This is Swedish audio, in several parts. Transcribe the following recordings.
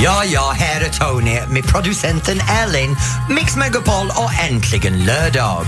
Ja, ja, här är Tony med producenten Ellen, Mix Megapol och äntligen lördag.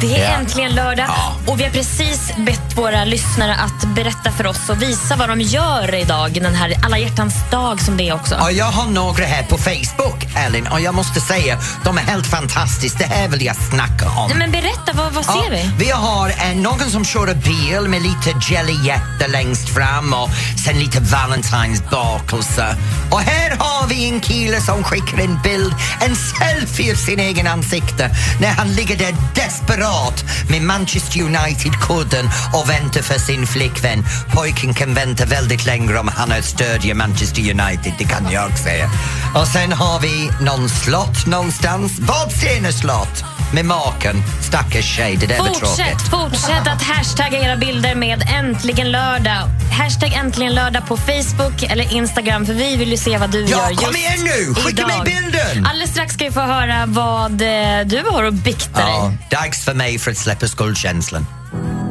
Det är Ja. äntligen lördag Ja. och vi har precis bett våra lyssnare att berätta för oss och visa vad de gör idag, den här alla hjärtans dag som det är också. Och jag har några här på Facebook, Ellen, och jag måste säga, de är helt fantastiska. Det här vill jag snacka om. Men berätta, vad, vad ser vi? Vi har eh, någon som kör en bil med lite jellyjätte längst fram och sen lite Valentines bakelse. Och här har vi en kille som skickar en bild, en selfie av sin egen ansikte när han ligger där desperat med Manchester United-kudden och väntar för sin flickvän. Pojken kan vänta väldigt länge om han stödjer Manchester United, det kan jag säga. Och sen har vi någon slott någonstans. Vadstena slott med maken. Stackars tjej, det där var tråkigt. Fortsätt, fortsätt att hashtagga era bilder med äntligen lördag. Hashtag äntligen lördag på Facebook eller Instagram för vi vill ju se vad du Ja, gör kom just igen nu! Skicka mig idag. bilden! Alldeles strax ska vi få höra vad eh, du har att bikta Ja, dig. dags för mig för att släppa skuldkänslan.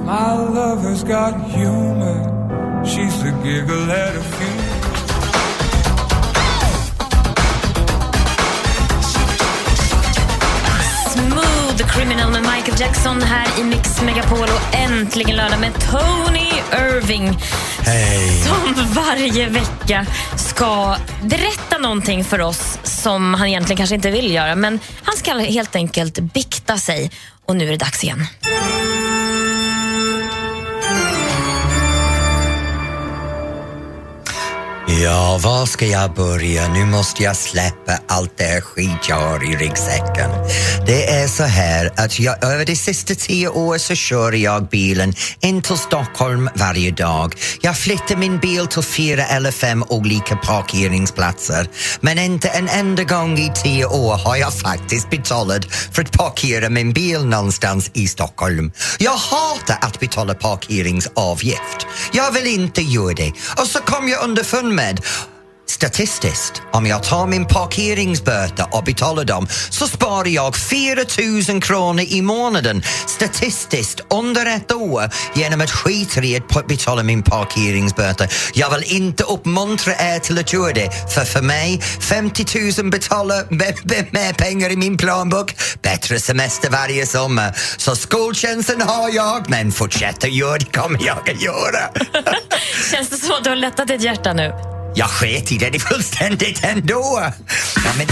My lover's got humor. She's the giggle at a funeral. Criminal med Michael Jackson här i Mix Megapol och äntligen lördag med Tony Irving Hej! som varje vecka ska berätta någonting för oss som han egentligen kanske inte vill göra men han ska helt enkelt bikta sig och nu är det dags igen. Ja, var ska jag börja? Nu måste jag släppa allt det här skit jag har i ryggsäcken. Det är så här att jag, över de sista tio åren så kör jag bilen in till Stockholm varje dag. Jag flyttar min bil till fyra eller fem olika parkeringsplatser. Men inte en enda gång i tio år har jag faktiskt betalat för att parkera min bil någonstans i Stockholm. Jag hatar att betala parkeringsavgift. Jag vill inte göra det. Och så kom jag underfund med Statistiskt, om jag tar min parkeringsböter och betalar dem så sparar jag 4 000 kronor i månaden statistiskt under ett år genom att skita i att betala min parkeringsböter. Jag vill inte uppmuntra er till att göra det, för för mig 50 000 betalar mer pengar i min plånbok, bättre semester varje sommar. Så skoltjänsten har jag, men fortsätta göra det kommer jag att göra. Känns det som att du har lättat ditt hjärta nu? Jag sket i det, det är fullständigt ändå. Ja, men,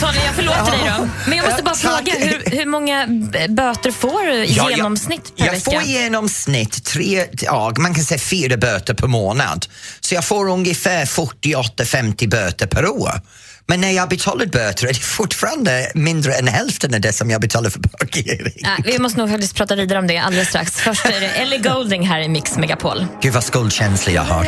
Tony, jag förlåter dig då. Men jag måste bara fråga, hur, hur många böter får du i Ja, jag- genomsnitt per jag vecka? får i genomsnitt tre, ja, man kan säga fyra böter per månad. Så jag får ungefär 48-50 böter per år. Men när jag betalar böter är det fortfarande mindre än hälften av det som jag betalar för parkering. Ja, vi måste nog faktiskt prata vidare om det alldeles strax. Först är det Ellie Golding här i Mix Megapol. Gud vad skuldkänsla jag har.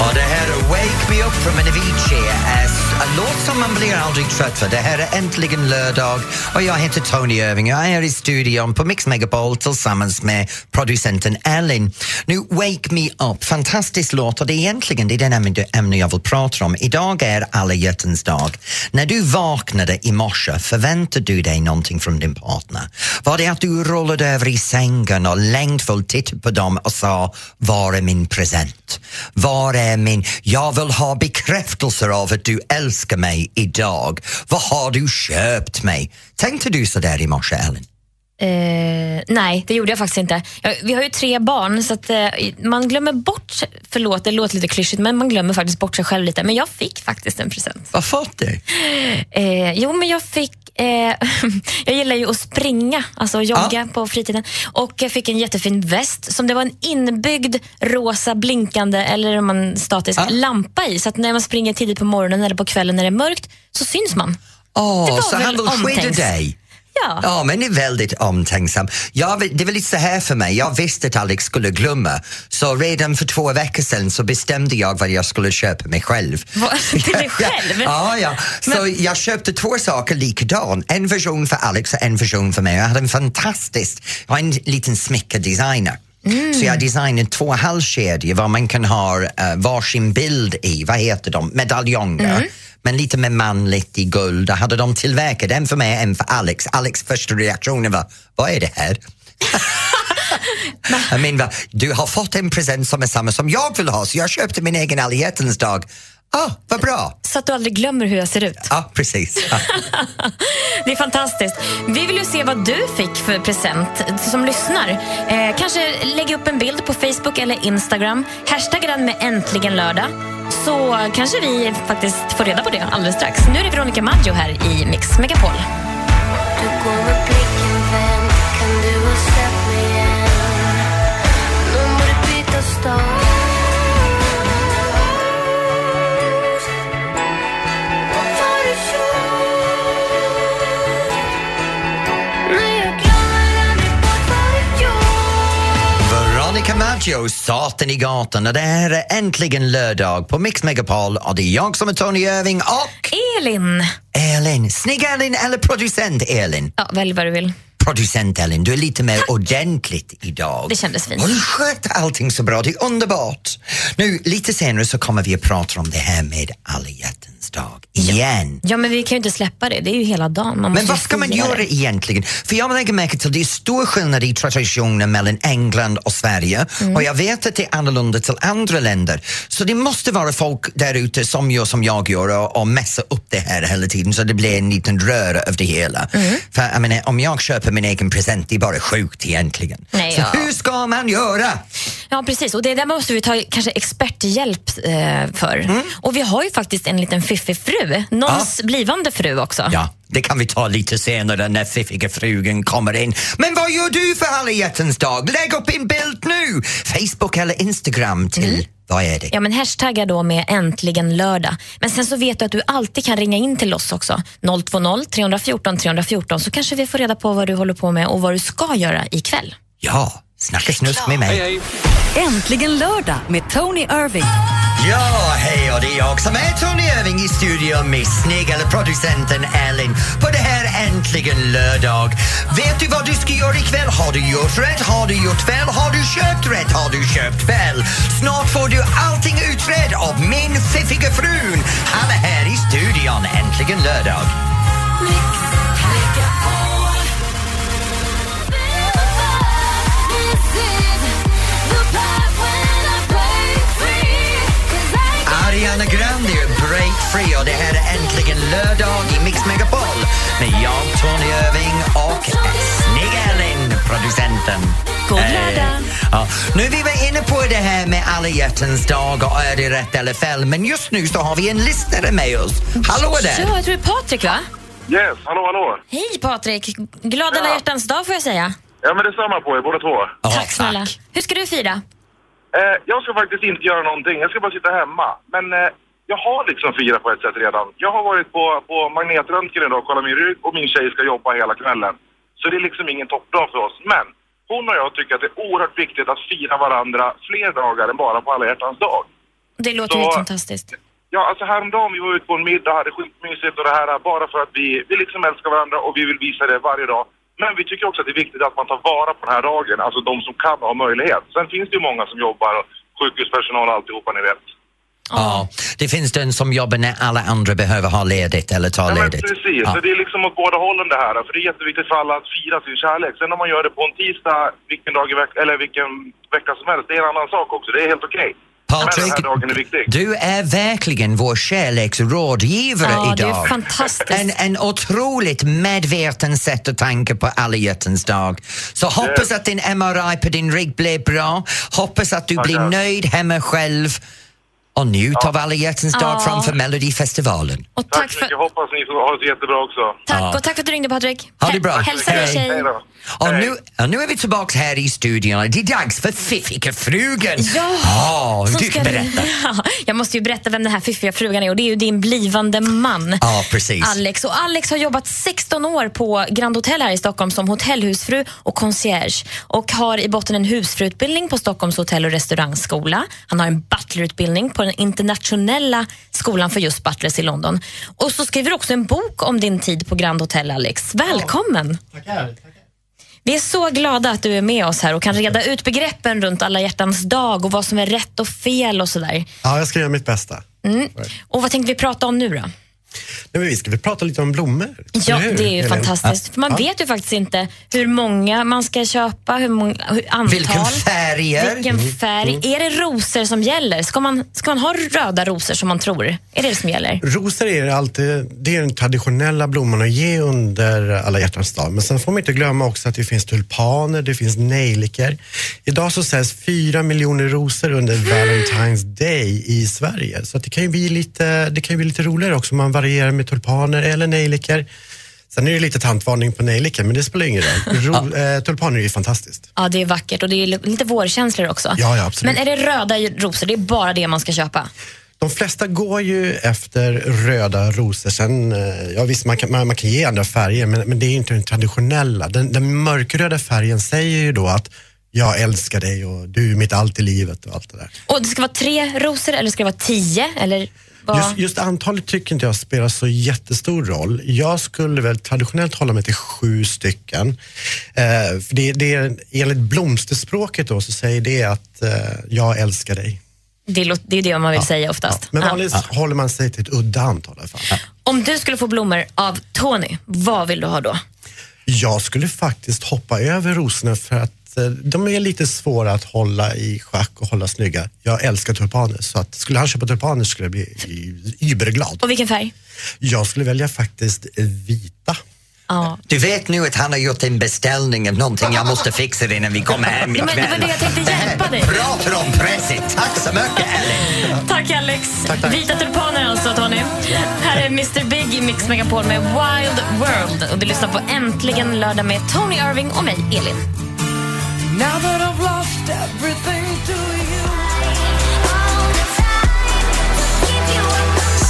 Och det här är Wake Me Up från Avicii. En låt som man blir aldrig trött för. Det här är äntligen lördag och jag heter Tony Irving. Jag är här i studion på Mix Megapol tillsammans med producenten Ellen. Nu, Wake Me Up, fantastisk låt och det är egentligen det är den ämne- jag vill prata om. Idag är alla hjärtans dag. När du vaknade i morse förväntar du dig någonting från din partner. Var det att du rullade över i sängen och längtfullt tittade på dem och sa var är min present? Var är min... Jag vill ha bekräftelser av att du älskar älskar mig idag. Vad har du köpt mig? Tänkte du så där i morse, Ellen? Eh, nej, det gjorde jag faktiskt inte. Jag, vi har ju tre barn så att, eh, man glömmer bort, förlåt det låter lite klyschigt, men man glömmer faktiskt bort sig själv lite. Men jag fick faktiskt en present. Vad fått du? Eh, jo, men jag fick eh, jag gillar ju att springa, alltså jogga på fritiden. Och jag fick en jättefin väst som det var en inbyggd rosa blinkande, eller om man statisk, Ja. lampa i. Så att när man springer tidigt på morgonen eller på kvällen när det är mörkt så syns man. Det Åh, var så väl han omtänks- dig? Ja. Ja, men är väldigt omtänksam. Jag, det var lite så här för mig, jag visste att Alex skulle glömma. Så redan för två veckor sedan så bestämde jag vad jag skulle köpa mig själv. Till dig själv? ja, ja. Så jag köpte två saker likadan. En version för Alex och en version för mig. Jag hade en fantastisk, jag har en liten smyckedesigner Så jag har designat två halskedjor var man kan ha uh, varsin bild i, vad heter de, medaljonger. Men lite mer manligt i guld. Hade de tillverkat en för mig, en för Alex. Alex första reaktion var, vad är det här? Jag menar, du har fått en present som är samma som jag vill ha så jag köpte min egen alla dag. Ah, vad bra! Så att du aldrig glömmer hur jag ser ut. Ja, precis. Ja. Det är fantastiskt. Vi vill ju se vad du fick för present som lyssnar. Eh, kanske lägga upp en bild på Facebook eller Instagram. Hashtagga den med äntligen lördag. Så kanske vi faktiskt får reda på det alldeles strax. Nu är det Veronica Maggio här i Mix Megapol. Du Maggio, Satan i gatan och det här är äntligen lördag på Mix Megapol och det är jag som är Tony Irving och Elin! Elin. Snygg Elin eller producent Elin? Ja, välj vad du vill. Producent Elin, du är lite mer ordentligt idag. Det kändes fint. Och du sköter allting så bra, det är underbart. Nu, lite senare så kommer vi att prata om det här med alla hjärtans dag igen. Ja, men vi kan ju inte släppa det. Det är ju hela dagen. Men vad ska man göra det. egentligen? För jag lägger märke till att det är stor skillnad i traditioner mellan England och Sverige Mm. och jag vet att det är annorlunda till andra länder. Så det måste vara folk där ute som gör som jag gör och, och messar upp det här hela tiden så det blir en liten röra av det hela. Mm. För jag menar, om jag köper min egen present, det är bara sjukt egentligen. Nej, så ja. hur ska man göra? Ja, precis. Och det där måste vi ta kanske experthjälp eh, för. Mm. Och vi har ju faktiskt en liten fiffig fru. Någons blivande fru också. Ja, det kan vi ta lite senare när fiffiga frugan kommer in. Men vad gör du för alla hjärtans dag? Lägg upp en bild nu! Facebook eller Instagram till, vad är det? Ja, men hashtagga då med äntligen lördag. Men sen så vet du att du alltid kan ringa in till oss också. 020 314 314 så kanske vi får reda på vad du håller på med och vad du ska göra ikväll. Ja, snacka snusk med mig. Äntligen lördag med Tony Irving. Ja, hej och det är jag som är Tony Irving i studion med snygg eller producenten Ellen på det här äntligen lördag. Vet du vad du ska göra ikväll? Har du gjort rätt? Har du gjort fel? Har du köpt rätt? Har du köpt fel? Snart får du allting utredd av min fiffiga frun. Han är här i studion, äntligen lördag. Ariana Grande, Break Free och det här är äntligen lördag i Mix Megapol med jag, Tony Irving och snygg Ellen, producenten. God Eh, lördag. ja. Nu är vi inne på det här med alla hjärtans dag och är det rätt eller fel men just nu så har vi en lyssnare med oss. Hallå Ja, där! jag tror det är Patrik va? Yes, hallå hallå. Hej Patrik! Glad alla Ja. hjärtans dag får jag säga. Ja men detsamma på er båda två. Ja, tack snälla. Hur ska du fira? Eh, jag ska faktiskt inte göra någonting, jag ska bara sitta hemma. Men eh, jag har liksom firat på ett sätt redan. Jag har varit på, på magnetröntgen idag och kollat min rygg och min tjej ska jobba hela kvällen. Så det är liksom ingen toppdag för oss. Men hon och jag tycker att det är oerhört viktigt att fira varandra fler dagar än bara på alla hjärtans dag. Det låter Så- helt fantastiskt. Ja, alltså häromdagen vi var ute på en middag, hade skitmysigt och det här bara för att vi, vi liksom älskar varandra och vi vill visa det varje dag. Men vi tycker också att det är viktigt att man tar vara på den här dagen, alltså de som kan har möjlighet. Sen finns det ju många som jobbar, sjukhuspersonal och alltihopa ni vet. Ja, det finns den som jobbar när alla andra behöver ha ledigt eller ta Ja, ledigt. precis, så det är liksom åt båda hållen det här. För det är jätteviktigt för alla att fira sin kärlek. Sen om man gör det på en tisdag, vilken dag i veck- eller vilken vecka som helst, det är en annan sak också. Det är helt okej. Den Patrik, är du är verkligen vår kärleksrådgivare Ja, det är idag. fantastiskt. En, en otroligt medveten sätt att tänka på alla hjärtans dag. Så hoppas att din MRI på din rygg blir bra. Hoppas att du blir Tackar. nöjd hemma själv. Och njut av alla hjärtans dag Ja. framför Melodifestivalen. Och Tack, tack så för, mycket, hoppas ni får ha det jättebra också. tack, Ja. och tack för att du ringde Patrik. Ha det bra. Hä- Hälsa din Hej. tjej. Hej då. Och Hej. nu, och nu är vi tillbaka här i studion. Det är dags för Fiffiga frugan. Ja, Ja, som du ska- berätta. Ja, jag måste ju berätta vem den här fiffiga frugan är och det är ju din blivande man. Ja, precis. Alex. Och Alex har jobbat 16 år på Grand Hotel här i Stockholm som hotellhusfru och concierge och har i botten en husfruutbildning på Stockholms hotell och restaurangskola. Han har en butlerutbildning på den internationella skolan för just butlers i London. Och så skriver du också en bok om din tid på Grand Hotel, Alex. Välkommen! Tackar, tackar. Vi är så glada att du är med oss här och kan reda ut begreppen runt alla hjärtans dag och vad som är rätt och fel och sådär. Ja, jag ska göra mitt bästa. Och vad tänkte vi prata om nu då? Nej, men vi ska väl prata lite om blommor? Ja, det är ju Elin? fantastiskt. För man Ja. vet ju faktiskt inte hur många man ska köpa, hur många, hur antal. Vilken färger? Vilken Mm. färg. Är det rosor som gäller? Ska man, ska man ha röda rosor som man tror? Är det det som gäller? Rosor är alltid det är den traditionella blomman att ge under alla hjärtans dag. Men sen får man inte glömma också att det finns tulpaner, det finns nejlikor. Idag så säljs fyra miljoner rosor under Valentine's Day i Sverige. Så att det, kan ju bli lite, det kan ju bli lite roligare också man varierar med tulpaner eller nejlikor. Sen är det lite tantvarning på nejlikor, men det spelar ingen roll. Ro, eh, tulpaner är ju fantastiskt. Ja, det är vackert och det är lite vårkänslor också. Ja, ja, absolut. Men är det röda rosor, det är bara det man ska köpa? De flesta går ju efter röda rosor. Sen, eh, ja, visst, man kan, man, man kan ge andra färger, men, men det är inte den traditionella. Den, den mörkröda färgen säger ju då att jag älskar dig och du är mitt allt i livet och allt det där. Och det ska vara tre rosor eller ska det vara tio? Eller vad? Just, just antalet tycker inte jag spelar så jättestor roll. Jag skulle väl traditionellt hålla mig till sju stycken. Eh, för det, det är, enligt blomsterspråket då så säger det att eh, jag älskar dig. Det, låter- det är det man vill säga oftast. Men Ja. vanligtvis håller man sig till ett udda antal i alla fall. Om du skulle få blommor av Tony, vad vill du ha då? Jag skulle faktiskt hoppa över rosorna för att eh, de är lite svåra att hålla i schack och hålla snygga. Jag älskar tulpaner så att skulle han köpa tulpaner skulle jag bli überglad. Och vilken färg? Jag skulle välja faktiskt vita. Ja. Du vet nu att han har gjort en beställning av någonting jag måste fixa det innan vi kommer hem Ja, men det var ikväll. det jag tänkte hjälpa dig. pratar om pressen. Tack så mycket Ellen. Tack Alex. Tack, tack. Vita tulpaner alltså Tony. Här är Mr Big i Mix Megapol med Wild World. Och du lyssnar på Äntligen lördag med Tony Irving och mig, Elin. Now that I've lost everything to you.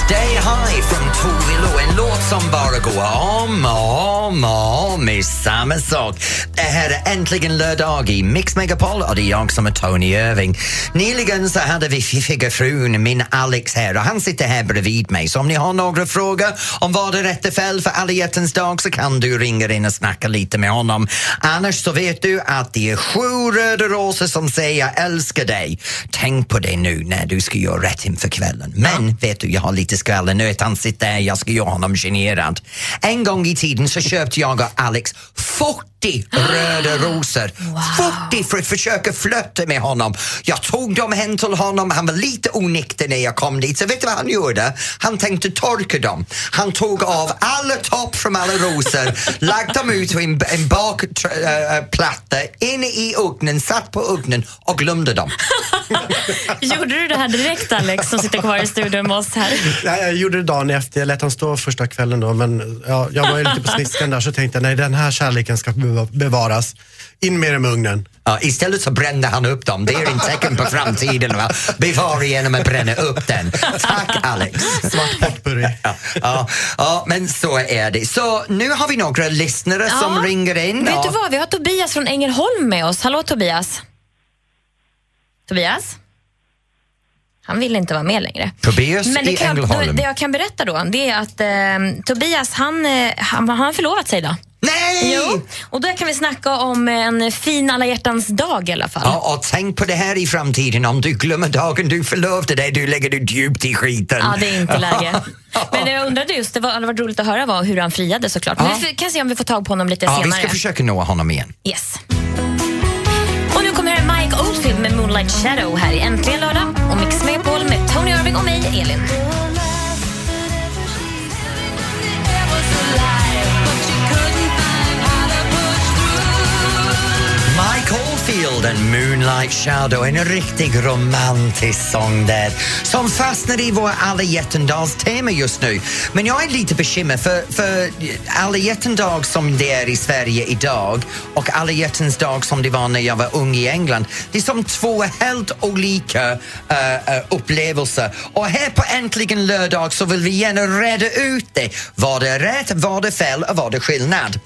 Stay High från Tove Lo, en låt som bara går om och om och om i samma sak. Det här är äntligen lördag i Mix Megapol och det är jag som är Tony Irving. Nyligen så hade vi fiffiga frun, min Alex här och han sitter här bredvid mig. Så om ni har några frågor om vad är rätt och fel för alla hjärtans dag så kan du ringa in och snacka lite med honom. Annars så vet du att det är sju röda rosor som säger jag älskar dig. Tänk på det nu när du ska göra rätt inför kvällen. Men vet du, jag har lite skvallernöt. Han sitter där, jag ska göra honom generad. En gång i tiden så köpte jag och Alex 40 röda rosor. 40 för att försöka flirta med honom. Jag tog dem hem till honom, han var lite onykter när jag kom dit. Så vet du vad han gjorde? Han tänkte torka dem. Han tog av alla topp från alla rosor, lagt dem ut på en, en bakplatta, in i ugnen, satt på ugnen och glömde dem. Gjorde du det här direkt Alex som sitter kvar i studion med oss här? Ja, jag gjorde det dagen efter, jag lät han stå första kvällen då, men ja, jag var ju lite på sniskan där så tänkte jag nej den här kärleken ska beva- bevaras. In med dem i ugnen. Ja, istället så brände han upp dem. Det är en tecken på framtiden. Va? Bevara genom att bränna upp den. Tack Alex. Svart potpurri. Ja, ja, ja, men så är det. Så nu har vi några lyssnare som ringer in. Vet Ja. du vad, vi har Tobias från Ängelholm med oss. Hallå Tobias. Tobias? Han vill inte vara med längre. Tobias Men det, i kan, Ängelholm. det jag kan berätta då, det är att eh, Tobias, han, eh, han, han har förlovat sig idag. Nej! Jo, och då kan vi snacka om en fin alla hjärtans dag i alla fall. Ja, och tänk på det här i framtiden. Om du glömmer dagen du förlovade dig, du lägger dig djupt i skiten. Ja, det är inte läge. Men det jag undrade just, det var, det varit roligt att höra var, hur han friade såklart. Men Ja. vi får- kan se om vi får tag på honom lite Ja, vi senare. ska försöka nå honom igen. Yes. Mike Oldfield med Moonlight Shadow här i Äntligen lördag. Och Mix Megapol med Tony Irving och mig, Elin. Field and Moonlight Shadow, en riktigt romantisk sång där som fastnar i vår alla hjärtans tema just nu. Men jag är lite bekymrad för, för alla hjärtans dag som det är i Sverige idag och alla hjärtans dag som det var när jag var ung i England. Det är som två helt olika uh, upplevelser. Och här på Äntligen lördag så vill vi gärna reda ut det. Vad är rätt, vad är fel och vad är skillnad?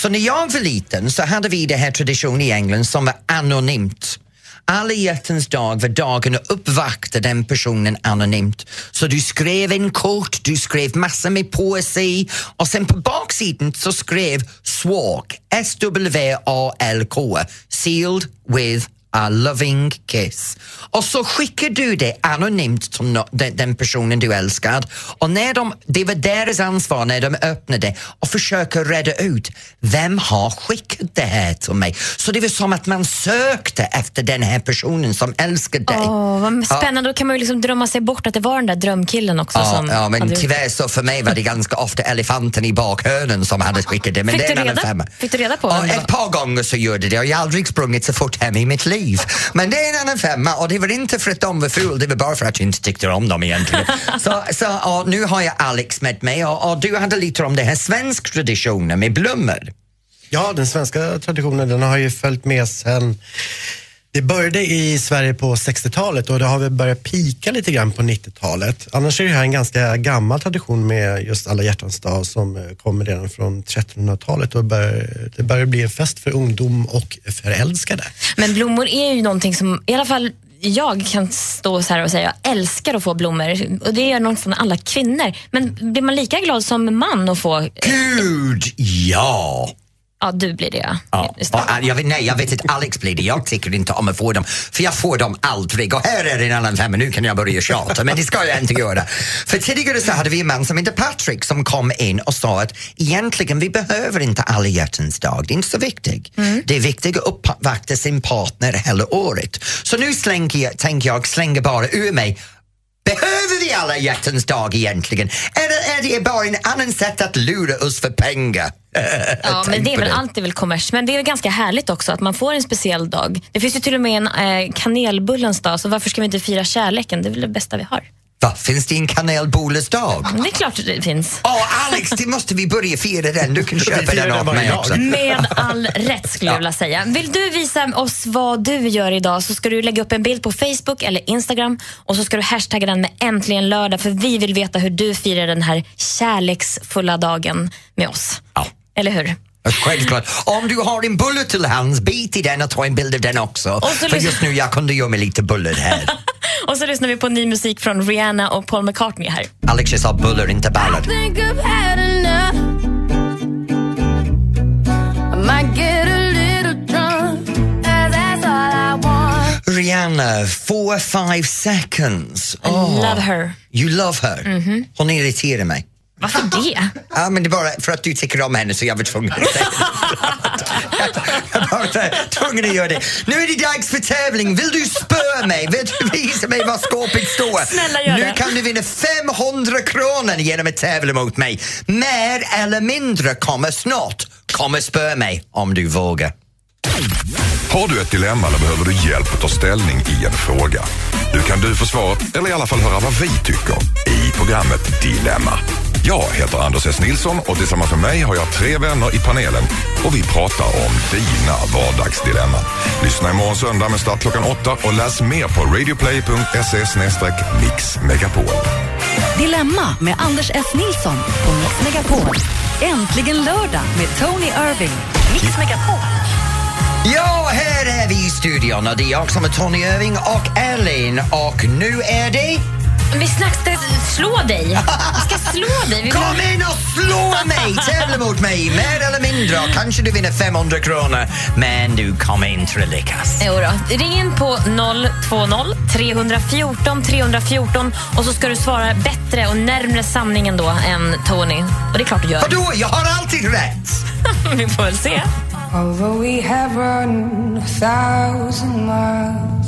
Så när jag var liten så hade vi den här traditionen i England som var anonymt. alla hjärtans dag var dagen att uppvakta den personen anonymt. Så du skrev en kort, du skrev massor med poesi och sen på baksidan så skrev SWALK, S-W-A-L-K, sealed with a loving kiss. Och så skickar du det anonymt till no- den, den personen du älskar. Och när de, det var deras ansvar när de öppnade och försöker reda ut vem har skickat det här till mig. Så det var som att man sökte efter den här personen som älskar dig. Åh, vad spännande. Då kan man ju liksom drömma sig bort att det var den där drömkillen också. Ja, som ja, men hade tyvärr så för mig var det ganska ofta elefanten i bakhörnen som hade skickat det. Men Fick det du reda- fick du reda på ja, det Ett par gånger så gjorde det och jag har aldrig sprungit så fort hem i mitt liv. Men det är en annan femma och det var inte för att de var ful, det var bara för att jag inte tyckte om dem egentligen. så, så och nu har jag Alex med mig och, och du hade lite om det här svensk traditionen med blommor. Ja, den svenska traditionen den har ju följt med sen det började i Sverige på 60-talet och det har väl börjat pika lite grann på 90-talet. Annars är det här en ganska gammal tradition med just alla hjärtans dag som eh, kommer redan från 1300-talet och bör, det börjar bli en fest för ungdom och förälskade. Men blommor är ju någonting som i alla fall jag kan stå så här och säga jag älskar att få blommor och det gör nästan alla kvinnor. Men blir man lika glad som man att få... Gud, ja! Ja, du blir det. Ja. Och, äh, jag vet, nej, jag vet att Alex blir det. Jag tycker inte om att få dem, för jag får dem aldrig. Och här är det en annan femma, nu kan jag börja tjata, men det ska jag inte göra. För tidigare så hade vi en man som heter Patrick som kom in och sa att egentligen vi behöver inte alla hjärtans dag, det är inte så viktigt. Det är viktigt att uppvakta sin partner hela året. Så nu slänger jag, tänker jag slänga bara ur mig Behöver vi alla hjärtans dag egentligen? Eller är det bara en annan sätt att lura oss för pengar? Ja, men det är väl alltid väl kommers. Men det är ganska härligt också att man får en speciell dag. Det finns ju till och med en eh, kanelbullens dag, så varför ska vi inte fira kärleken? Det är väl det bästa vi har. Va, finns det en kanelbullens dag? Men det är klart att det finns. Åh Alex, det måste vi börja fira den. Du kan köpa den varje mig också. Med all rätt skulle jag vilja säga. Vill du visa oss vad du gör idag så ska du lägga upp en bild på Facebook eller Instagram och så ska du hashtagga den med äntligen lördag för vi vill veta hur du firar den här kärleksfulla dagen med oss. Ja. Eller hur? Självklart. Om du har en bulle till hands, bit i den och ta en bild av den också. Och så För just nu jag kunde göra mig lite bullar här. Och så lyssnar vi på ny musik från Rihanna och Paul McCartney här. Alex, jag sa bullar, inte ballad. Rihanna, four, five seconds. I love her. You love her. Hon irriterar mig. Varför det? Ja, men det är bara för att du tycker om henne så jag var tvungen att säga det. Jag var tvungen att göra det. Nu är det dags för tävling. Vill du spöa mig? Vill du visa mig var skåpet står? Snälla, gör nu det. kan du vinna 500 kronor genom att tävla mot mig. Mer eller mindre kommer snart. Kommer spöa mig om du vågar. Har du ett dilemma eller behöver du hjälp att ta ställning i en fråga? Nu kan du få svaret, eller i alla fall höra vad vi tycker, i programmet Dilemma. Jag heter Anders S. Nilsson och tillsammans med mig har jag tre vänner i panelen och vi pratar om dina vardagsdilemman. Lyssna imorgon söndag med start klockan åtta och läs mer på radioplay.se mixmegapol. Dilemma med Anders S. Nilsson på Mix Megapol. Äntligen lördag med Tony Irving. Mix Megapol. Ja, här är vi i studion och det är jag som är Tony Irving och Ellen och nu är det... Vi snack ska slå dig. Vi ska slå dig. Vi vill... Kom in och slå mig! Tävla mot mig, mer eller mindre. Och Kanske du vinner 500 kronor, men du kommer inte att lyckas. Jo då. Ring in på 020 314 314 och så ska du svara bättre och närmre sanningen då än Tony. Och det är klart du gör. Vadå, jag har alltid rätt! Vi får väl se. Although we have run a thousand miles,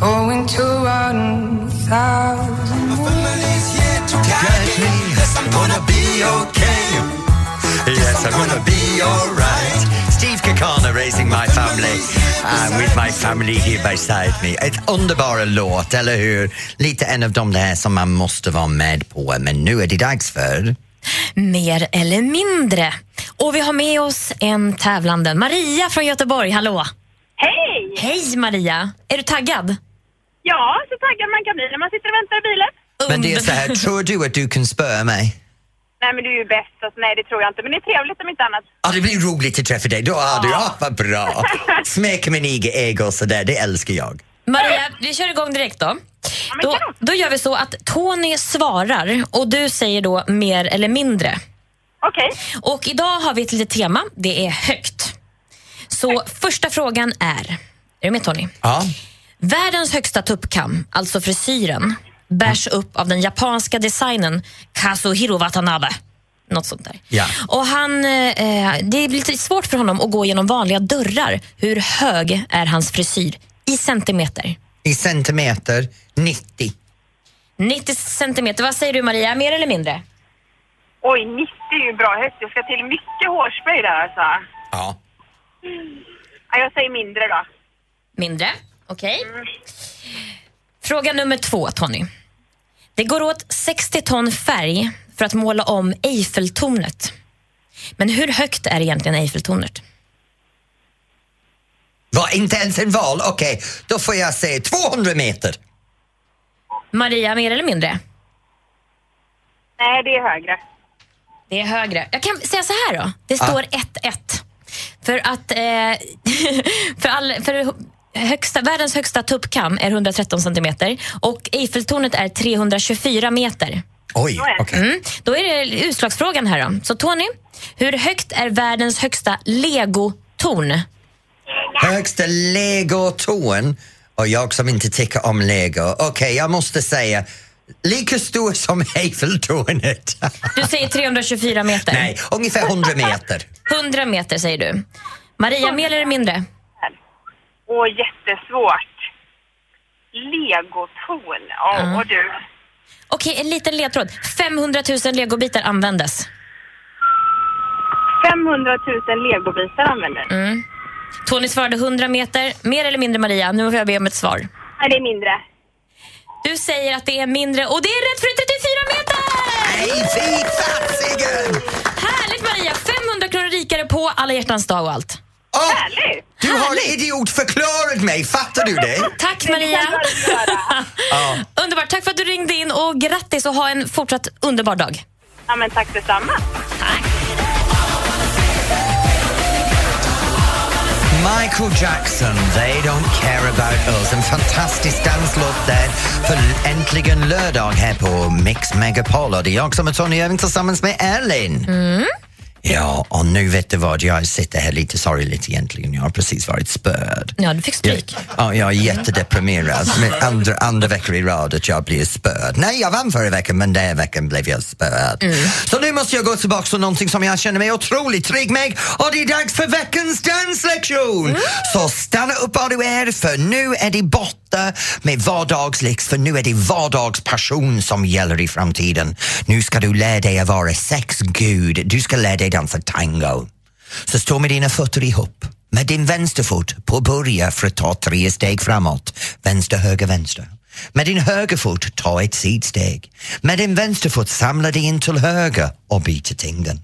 going to run a thousand more. Yes, I'm gonna be okay. Yes, I'm gonna be alright. Steve Kakana raising my family and with my family here beside me. Ett underbara låt, eller hur? Lite en av de där som man måste vara med på. Men nu är det dags för... Mer eller mindre. Och vi har med oss en tävlande. Maria från Göteborg, hallå! Hej! Hej Maria! Är du taggad? Ja, så taggad man kan bli när man sitter och väntar i bilen. Men det är så här, tror du att du kan spöa mig? Nej, men du är ju bäst. Alltså, nej, det tror jag inte. Men det är trevligt om inte annat. Ja, det blir roligt att träffa dig. Då är du, ja, vad bra. Smeka min egen ego så där, det älskar jag. Maria, vi kör igång direkt då. Då, då gör vi så att Tony svarar och du säger då mer eller mindre. Okej. Och idag har vi ett litet tema. Det är högt. Så första frågan är, är du med Tony? Ja. Världens högsta tuppkam, alltså frisyren, bärs upp av den japanska designen Kazuhiro Watanabe. Något sånt där. Ja. Och han, eh, det blir lite svårt för honom att gå genom vanliga dörrar. Hur hög är hans frisyr i centimeter? I centimeter 90. 90 centimeter. Vad säger du Maria, mer eller mindre? Oj, 90 är ju bra högt. Det ska till mycket hårspray där alltså. Ja. Ja, jag säger mindre då. Mindre, okej. Fråga nummer två, Tony. Det går åt 60 ton färg för att måla om Eiffeltornet. Men hur högt är egentligen Eiffeltornet? Var inte ens en val? Okej, då får jag säga 200 meter. Maria, mer eller mindre? Nej, det är högre. Det är högre. Jag kan säga så här då. Det står 1-1. För att eh, för all, för högsta, världens högsta tuppkam är 113 centimeter och Eiffeltornet är 324 meter. Oj, okej. Mm. Då är det utslagsfrågan här då. Så Tony, hur högt är världens högsta legotorn? Högsta legotorn och jag som inte tycker om lego. Okej, jag måste säga lika stor som Eiffeltornet. Du säger 324 meter. Nej, ungefär 100 meter. 100 meter säger du. Maria, mer eller mindre? Åh, jättesvårt. Legotorn. Ja, Ja. och du. Okej, en liten ledtråd. 500 000 legobitar användes. 500 000 legobitar använder. Mm. Tony svarade 100 meter. Mer eller mindre Maria? Nu får jag be om ett svar. Nej, det är mindre. Du säger att det är mindre och det är rätt för 34 meter! Nej, fy fasiken! Härligt Maria! 500 kronor rikare på alla hjärtans dag och allt. Åh, Härligt! du har idiotförklarat mig, fattar du det? Tack Maria! Ja. Underbart, tack för att du ringde in och grattis och ha en fortsatt underbar dag. Ja, men tack detsamma. Michael Jackson, They Don't Care About Us. En fantastisk danslåt där för äntligen lördag här på Mix Megapol. Och det är jag som är Tony Irving tillsammans med Elin. Ja, och nu vet du vad, jag sitter här lite sorgligt egentligen. Jag har precis varit spöd. Ja, du fick stryk. Ja, jag är jättedeprimerad. Med andra, andra veckor i rad att jag blir spöd. Nej, jag vann förra veckan men den här veckan blev jag spöd. Så nu måste jag gå tillbaka till någonting som jag känner mig otroligt trygg med och det är dags för veckans danslektion! Så stanna upp var du är för nu är det borta med vardagslex för nu är det vardagspassion som gäller i framtiden. Nu ska du lära dig att vara sexgud. Du ska lära dig dansa tango. Så stå med dina fötter ihop. Med din vänsterfot på börja för att ta tre steg framåt. Vänster, höger, vänster. Med din högerfot ta ett sidsteg. Med din vänsterfot samla dig in till höger och byta tyngden.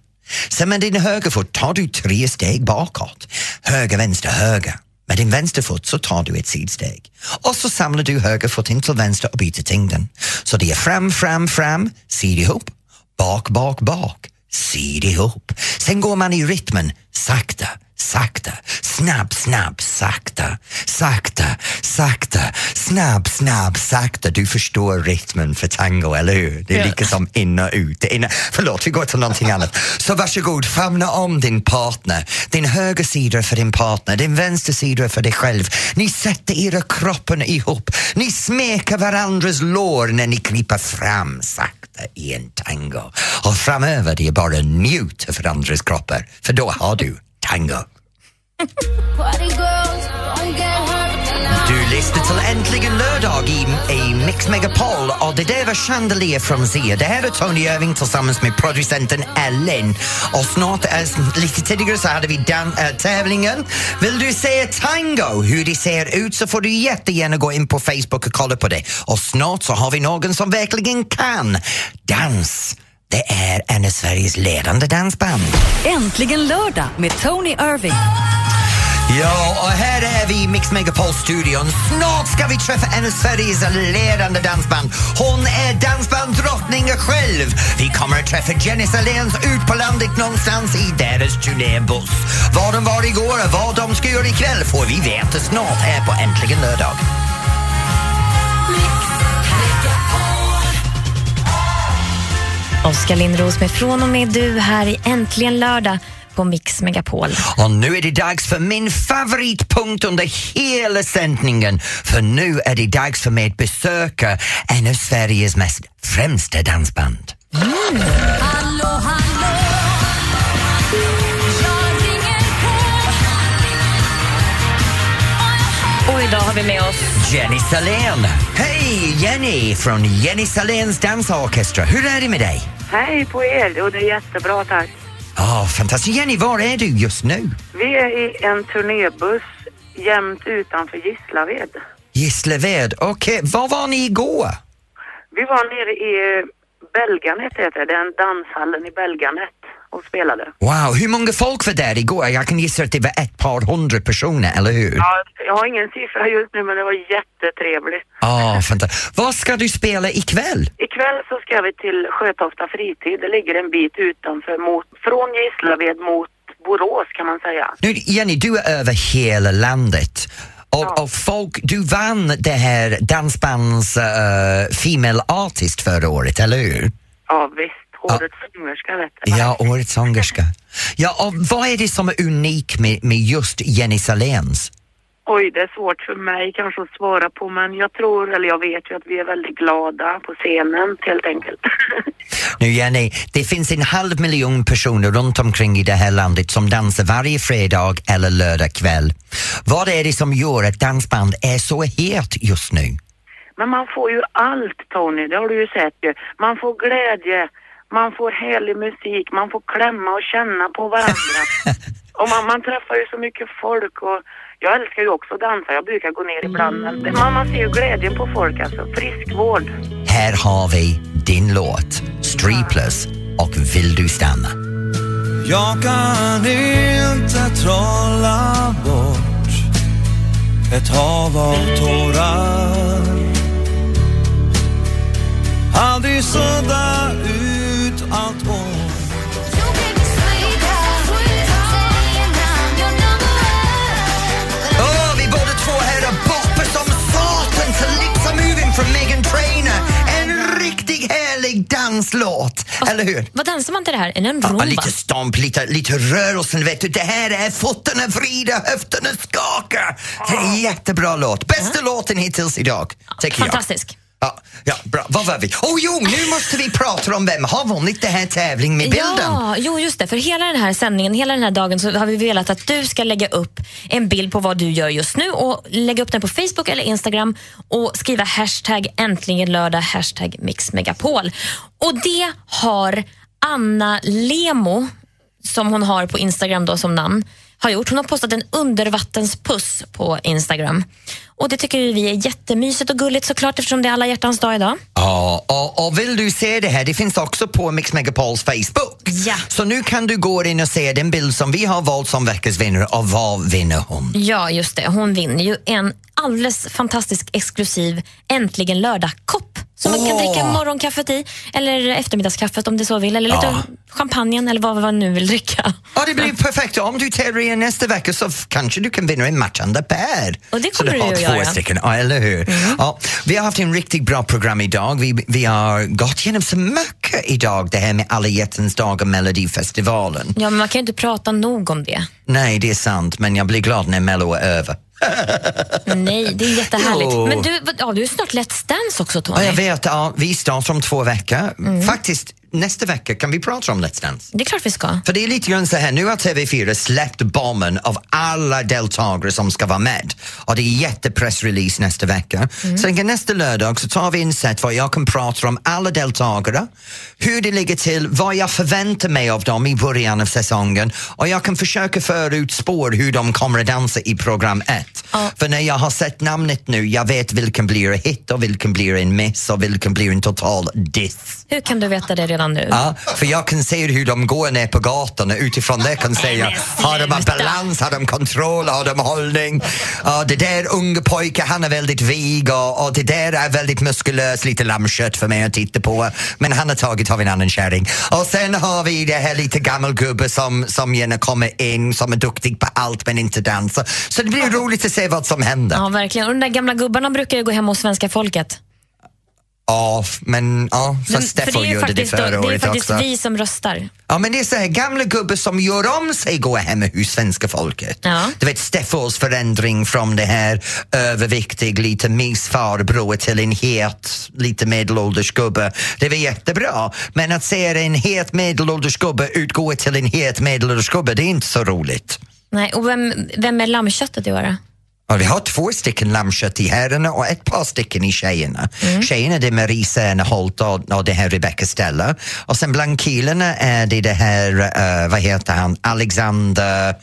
Sen med din högerfot tar du tre steg bakåt. Höger, vänster, höger. Med din vänsterfot så tar du ett sidsteg. Och så samlar du högerfot in till vänster och byter tyngden. Så det är fram, fram, fram, sid ihop, bak, bak, bak sid ihop. Sen går man i rytmen sakta, sakta, snabb, snabb, sakta, sakta, sakta, snabb, snabb, sakta. Du förstår rytmen för tango, eller hur? Det är Ja. lika som in och ut. Är inna... Förlåt, vi går till någonting annat. Så varsågod, famna om din partner. Din höger sida för din partner, din vänster sida för dig själv. Ni sätter era kroppen ihop. Ni smeker varandras lår när ni kryper fram sakta i en tango. Och framöver det är bara njut för andras kroppar, för då har du tango. Du lyssnar till Äntligen lördag i, i Mix Megapol och det där var Chandelier från Zia. Det här är Tony Irving tillsammans med producenten Ellen. Och snart, äh, lite tidigare så hade vi dan- äh, eh, tävlingen. Vill du se tango, hur det ser ut så får du jättegärna gå in på Facebook och kolla på det. Och snart så har vi någon som verkligen kan dans. Det är en av Sveriges ledande dansband. Äntligen lördag med Tony Irving. Ja, och här är vi i Mix Megapol-studion. Snart ska vi träffa en av Sveriges ledande dansband. Hon är dansbandsdrottningen själv. Vi kommer att träffa Jenny Saléns ut på landet någonstans i deras turnébuss. Var de var igår och vad de ska göra ikväll får vi veta snart här på Äntligen lördag. Oskar Lindros med Från och med du här i Äntligen lördag på Mix Megapol. Och nu är det dags för min favoritpunkt under hela sändningen. För nu är det dags för mig att besöka en av Sveriges mest främsta dansband. Och idag har vi med oss Jenny Salén. Hej Jenny från Jenny Saléns dansorkester. Hur är det med dig? Hej på er, det är jättebra tack. Ja, fantastiskt. Jenny, var är du just nu? Vi är i en turnébuss jämt utanför Gislaved. Gislaved. Okej, var var ni igår? Vi var nere i Belganet heter det, den danshallen i Belganet spelade. Wow, hur många folk var där igår? Jag kan gissa att det var ett par hundra personer, eller hur? Ja, jag har ingen siffra just nu men det var jättetrevligt. Ja, fantastiskt. Vad ska du spela ikväll? Ikväll så ska vi till Sjötofta fritid. Det ligger en bit utanför, mot, från Gislaved mot Borås kan man säga. Nu, Jenny, du är över hela landet. Och, Ja. och folk, du vann det här dansbands uh, Female Artist förra året, eller hur? Ja visst, årets sångerska vet du. Ja, Årets sångerska. Ja, och vad är det som är unikt med, med just Jenny Saléns? Oj, det är svårt för mig kanske att svara på men jag tror, eller jag vet ju att vi är väldigt glada på scenen helt enkelt. Nu Jenny, det finns en halv miljon personer runt omkring i det här landet som dansar varje fredag eller lördag kväll. Vad är det som gör att dansband är så het just nu? Men man får ju allt Tony, det har du ju sett ju. Man får glädje, man får härlig musik, man får klämma och känna på varandra. och man, man träffar ju så mycket folk och jag älskar ju också att dansa, jag brukar gå ner ibland men det- man, man ser ju glädjen på folk alltså. Friskvård. Här har vi din låt, Streepless och Vill du stanna? Jag kan inte trolla bort ett hav av tårar Aldrig sudda ut danslåt, eller hur? Vad dansar man till det här? Är en rumba? Ja, lite stomp, lite, lite rörelsen, vet du. Det här är fötterna vrida, höfterna skaka. Det är en jättebra låt. Bästa låten hittills idag, tycker jag. Ja, ja, bra. Vad var vi? Oh, jo, nu måste vi prata om vem har vunnit den här tävlingen med bilden. Ja, jo just det. För hela den här sändningen, hela den här dagen så har vi velat att du ska lägga upp en bild på vad du gör just nu och lägga upp den på Facebook eller Instagram och skriva hashtag äntligen lördag, hashtag mixmegapol. Och det har Anna Lemo, som hon har på Instagram då som namn, har gjort. Hon har postat en undervattenspuss på Instagram. Och Det tycker vi är jättemysigt och gulligt såklart eftersom det är alla hjärtans dag idag. Ja, och, och vill du se det här, det finns också på Mix Megapols Facebook. Ja. Så nu kan du gå in och se den bild som vi har valt som veckans vinnare och vad vinner hon? Ja, just det. Hon vinner ju en alldeles fantastisk exklusiv Äntligen lördag-kopp som man kan dricka morgonkaffet i, eller eftermiddagskaffet om det så vill, eller lite Ja. champagne eller vad man nu vill dricka. Ja, det blir perfekt. Om du tävlar igen nästa vecka så kanske du kan vinna en matchande pär. Och det så kommer du du ju två göra. Mm. stycken, ja, eller hur? Ja, vi har haft en riktigt bra program idag. Vi, vi har gått igenom så mycket idag, det här med alla hjärtans dag och Melodifestivalen. Ja, men man kan ju inte prata nog om det. Nej, det är sant, men jag blir glad när Mello är över. Nej, det är jättehärligt. Jo. Men du, ja, du är snart Let's Dance också, Tony. Ja, jag vet, ja, vi startar om två veckor. Mm. Faktiskt, nästa vecka kan vi prata om Let's Dance. Det är klart vi ska. För det är lite grann så här, nu har TV4 släppt bomben av alla deltagare som ska vara med. Och det är jättepressrelease nästa vecka. Sen nästa lördag så tar vi in set var jag kan prata om alla deltagare, hur det ligger till, vad jag förväntar mig av dem i början av säsongen och jag kan försöka förutspå hur de kommer att dansa i program 1. Ja. För när jag har sett namnet nu, jag vet vilken blir en hit och vilken blir en miss och vilken blir en total diss. Hur kan du veta det redan nu? Ja, för jag kan se hur de går ner på gatan och utifrån det kan säga har de balans, har de kontroll, har de hållning? Ja, det där unga pojken han är väldigt vig och, och det där är väldigt muskulös, lite lammkött för mig att titta på men han har tagit av en annan kärring. Och sen har vi det här lite gammelgubbe som, som gärna kommer in, som är duktig på allt men inte dansar. Så det blir roligt att se vad som händer. Ja, verkligen. Och de där gamla gubbarna brukar ju gå hem hos svenska folket. Ja, men ja, så Men- för Steffo gjorde det faktiskt, förra det är året faktiskt också. vi som röstar. Ja, men det är så här gamla gubbar som gör om sig går hem hos svenska folket. Ja. Du vet Steffos förändring från det här överviktig, lite mysfarbror till en het, lite medelålders gubbe. Det var jättebra. Men att se en het medelålders gubbe utgå till en het medelålders gubbe, det är inte så roligt. Nej, och vem, vem är lammköttet i år Ja, vi har två stycken lammkött i herrarna och ett par stycken i tjejerna. Mm. Tjejerna det är Marie Serneholt och, och det här Rebecca Stella. Och sen bland killarna är det det här, eh, vad heter han, Alexander,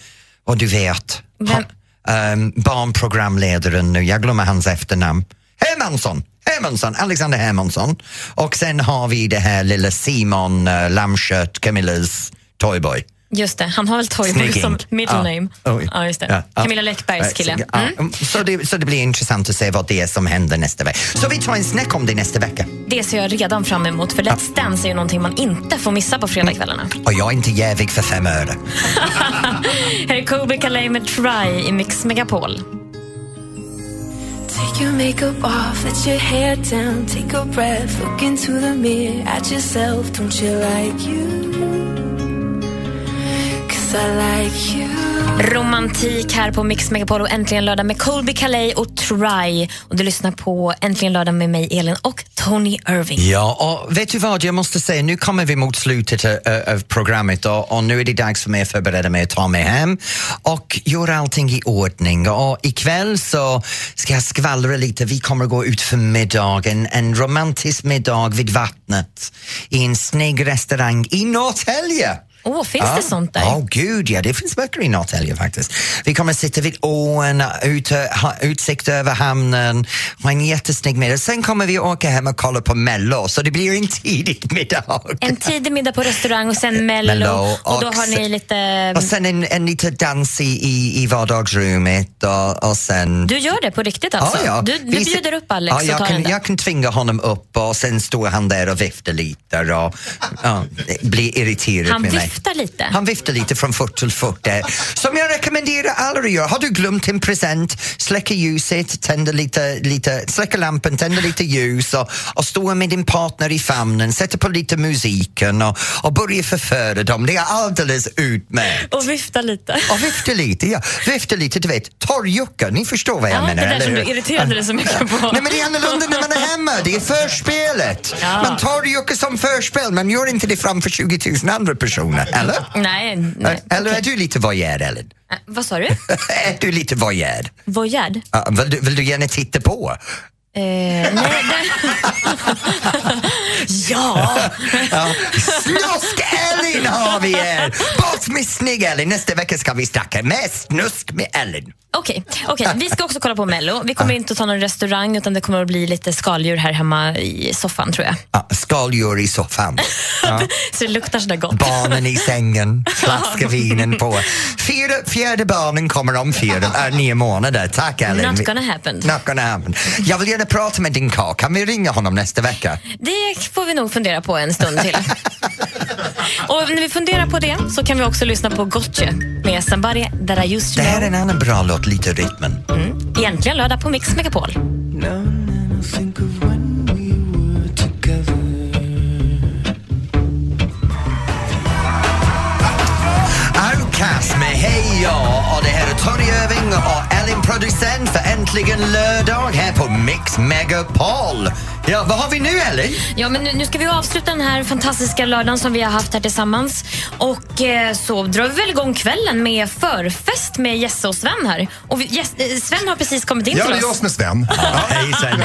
och du vet, Vem? ha, um, barnprogramledaren nu, jag glömmer hans efternamn. Hermansson! Hermansson, Alexander Hermansson. Och sen har vi det här lilla Simon uh, Lammkött, Camillas toyboy. Just det, han har väl Toyboy som middle Ja. name. Oj. Ja, just det. Ja. Camilla Läckbergs kille. Ja, Mm. så, det, så det blir intressant att se vad det är som händer nästa vecka. Så vi tar en snack om det nästa vecka. Det ser jag redan fram emot, för Let's Dance är ju någonting man inte får missa på fredagskvällarna. Och jag är inte jävig för fem öre. Här är Colby Calais med Try i Mix Megapol. Take your makeup off, let your hair down, take a breath, look into the mirror at yourself. Don't you like you? Romantik här på Mix Megapol och Äntligen lördag med Colby Calais och Try. Och du lyssnar på Äntligen lördag med mig, Elin, och Tony Irving. Ja, och vet du vad, jag måste säga, nu kommer vi mot slutet av, av programmet och, och nu är det dags för mig att förbereda mig att ta mig hem och göra allting i ordning. Och ikväll så ska jag skvallra lite, vi kommer gå ut för middag, en, en romantisk middag vid vattnet i en snygg restaurang i Norrtälje. Åh, finns det sånt där? Ja, gud ja, det finns mycket i Norrtälje faktiskt. Vi kommer sitta vid ån, ut, ha utsikt över hamnen, ha en jättesnygg middag. Sen kommer vi åka hem och kolla på Mello, så det blir en tidig middag. En tidig middag på restaurang och sen Mello. Mello och då och har ni lite... Och sen en, en liten dans i, i, i vardagsrummet och, och sen... Du gör det på riktigt alltså? Ja, ja. Du, du Vi- bjuder upp Alex ja, jag och tar kan. Jag kan tvinga honom upp och sen står han där och viftar lite och ja, blir irriterad Han med mig. Viftar lite. Han viftar lite från fot till fot där. Som jag rekommenderar alla att göra. Har du glömt en present, släcker ljuset, tänder lite, lite, släcker lampan, tänder lite ljus och, och står med din partner i famnen, sätter på lite musiken och, och börjar förföra dem. Det är alldeles utmärkt. Och viftar lite. Och vifta lite, ja. Vifta lite, du vet, torrjucka, ni förstår vad jag Ja, menar, det där eller som hur? du irriterade dig så mycket på. Nej men det är annorlunda när man är hemma, det är förspelet. Ja. Man torrjuckar som förspel, man gör inte det framför 20 000 andra personer, eller? Nej, nej. Eller är du lite voyeur, Ellen? Äh, vad sa du? är du lite voyeur? Voyard? Ja, vill, du, vill du gärna titta på? Eh, nej, det... ja! Ja. Snusk-Ellen har vi här! Bort med snygg-Ellen! Nästa vecka ska vi snacka med snusk med Ellen. Okej, okej. vi ska också kolla på Mello. Vi kommer inte att ta någon restaurang utan det kommer att bli lite skaldjur här hemma i soffan tror jag. Ja, skaldjur i soffan. Ja. Så det luktar sådär gott. Barnen i sängen, flaska vinen på. Fyra, fjärde barnen kommer om fyra, äh, nio månader. Tack Ellen. Not gonna happen. Not gonna happen. Jag vill gärna prata med din karl. Kan vi ringa honom nästa vecka? Det får vi nog fundera på en stund till. Och när vi funderar på det så kan vi också lyssna på Gotye med Somebody That I Used To Det här är en annan bra låt, lite rytmen. Egentligen lördag på Mix Megapol. Outcast med Hej ja och det här är Tony Irving och Ellen producent för Äntligen lördag här på Mix Megapol. Ja, vad har vi nu Ellen? Ja, men nu, nu ska vi avsluta den här fantastiska lördagen som vi har haft här tillsammans. Och eh, så drar vi väl igång kvällen med förfest med Jesse och Sven här. Och vi, Jess, eh, Sven har precis kommit in Ja, till det är jag oss. som är Sven. Hej Sven.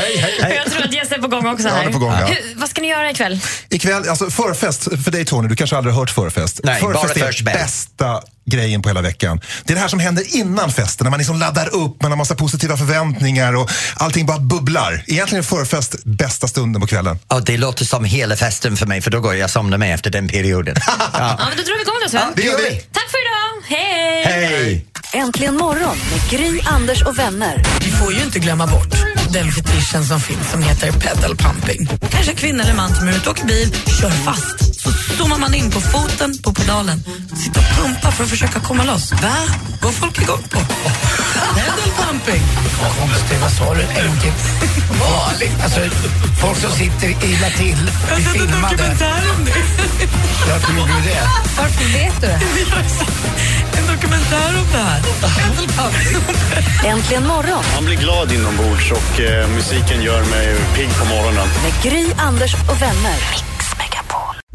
Jag tror att Jesse är på gång också Ja, här. han är på gång, ja. Hur, vad ska ni göra ikväll? Ikväll, alltså förfest, för dig Tony, du kanske aldrig har hört förfest. Nej, bara är förspel. bästa grejen på hela veckan. Det är det här som händer innan festen, när man liksom laddar upp, man har massa positiva förväntningar och allting bara bubblar. Egentligen är förfest bästa stunden på kvällen. Ja, det låter som hela festen för mig för då går jag och somnar med efter den perioden. Ja. Ja, men då drar vi igång då Sven. Ja, det gör vi. Tack för idag. Hej! Hej! Äntligen morgon med Gry, Anders och vänner. Vi får ju inte glömma bort den fetischen som finns som heter pedal pumping. Kanske kvinna eller man som är ute och åker bil, kör fast Så zoomar man in på foten på pedalen, sitter och pumpar för att försöka komma loss. Va? Går folk igång på? Pedal pumping. Konstigt, vad sa du? En gång till. Vanligt. Alltså, folk som sitter illa till Jag har sett en filmade. dokumentär om det. Varför gjorde du det? Varför vet du det? En dokumentär om det här. Pedal pumping. Äntligen morgon Man blir glad inombords och eh, musiken gör mig pigg på morgonen. med Gry, Anders och vänner.